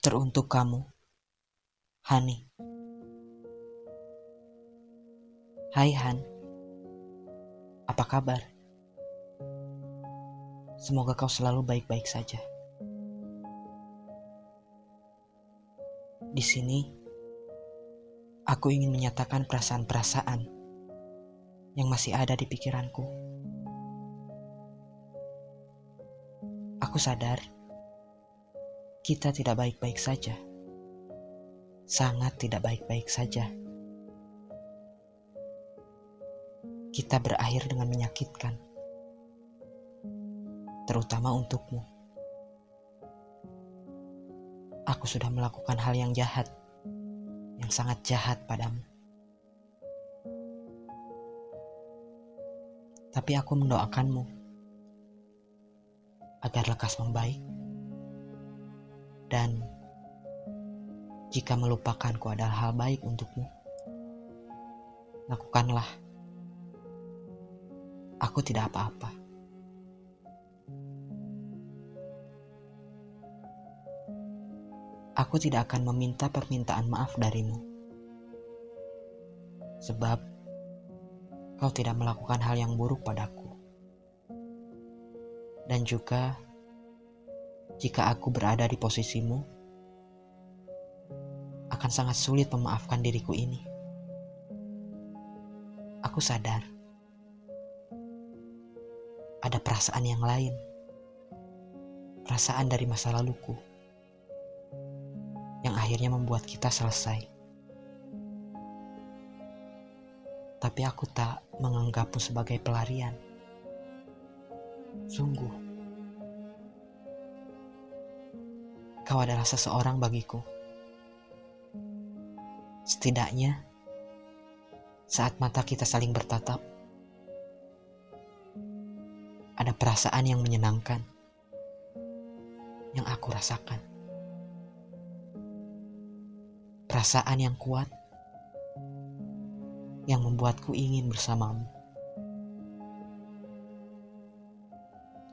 Teruntuk kamu, Hani. Hai Han, apa kabar? Semoga kau selalu baik-baik saja. Di sini, aku ingin menyatakan perasaan-perasaan yang masih ada di pikiranku. Aku sadar kita tidak baik-baik saja, sangat tidak baik-baik saja. Kita berakhir dengan menyakitkan, terutama untukmu. Aku sudah melakukan hal yang jahat, yang sangat jahat padamu. Tapi aku mendoakanmu agar lekas membaik dan jika melupakanku adalah hal baik untukmu, lakukanlah. Aku tidak apa-apa. Aku tidak akan meminta permintaan maaf darimu. Sebab kau tidak melakukan hal yang buruk padaku. Dan juga jika aku berada di posisimu, akan sangat sulit memaafkan diriku ini. Aku sadar ada perasaan yang lain, perasaan dari masa laluku yang akhirnya membuat kita selesai. Tapi aku tak menganggapmu sebagai pelarian. Sungguh. Kau adalah seseorang bagiku. Setidaknya, saat mata kita saling bertatap, ada perasaan yang menyenangkan yang aku rasakan. Perasaan yang kuat yang membuatku ingin bersamamu.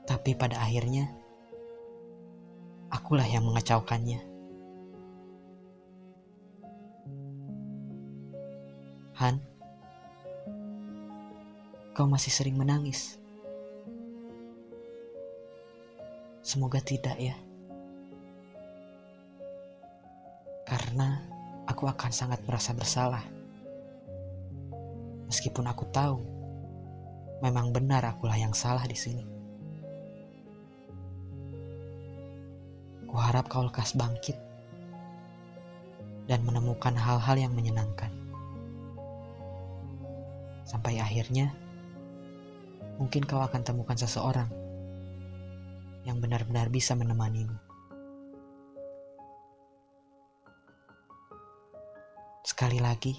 Tapi pada akhirnya, akulah yang mengacaukannya. Han, kau masih sering menangis. Semoga tidak ya. Karena aku akan sangat merasa bersalah. Meskipun aku tahu memang benar akulah yang salah di sini. Kuharap kau lekas bangkit dan menemukan hal-hal yang menyenangkan. Sampai akhirnya, mungkin kau akan temukan seseorang yang benar-benar bisa menemanimu. Sekali lagi,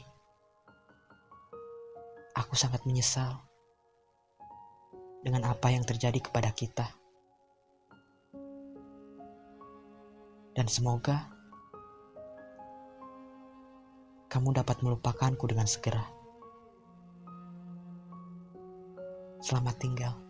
aku sangat menyesal dengan apa yang terjadi kepada kita. Dan semoga kamu dapat melupakanku dengan segera. Selamat tinggal.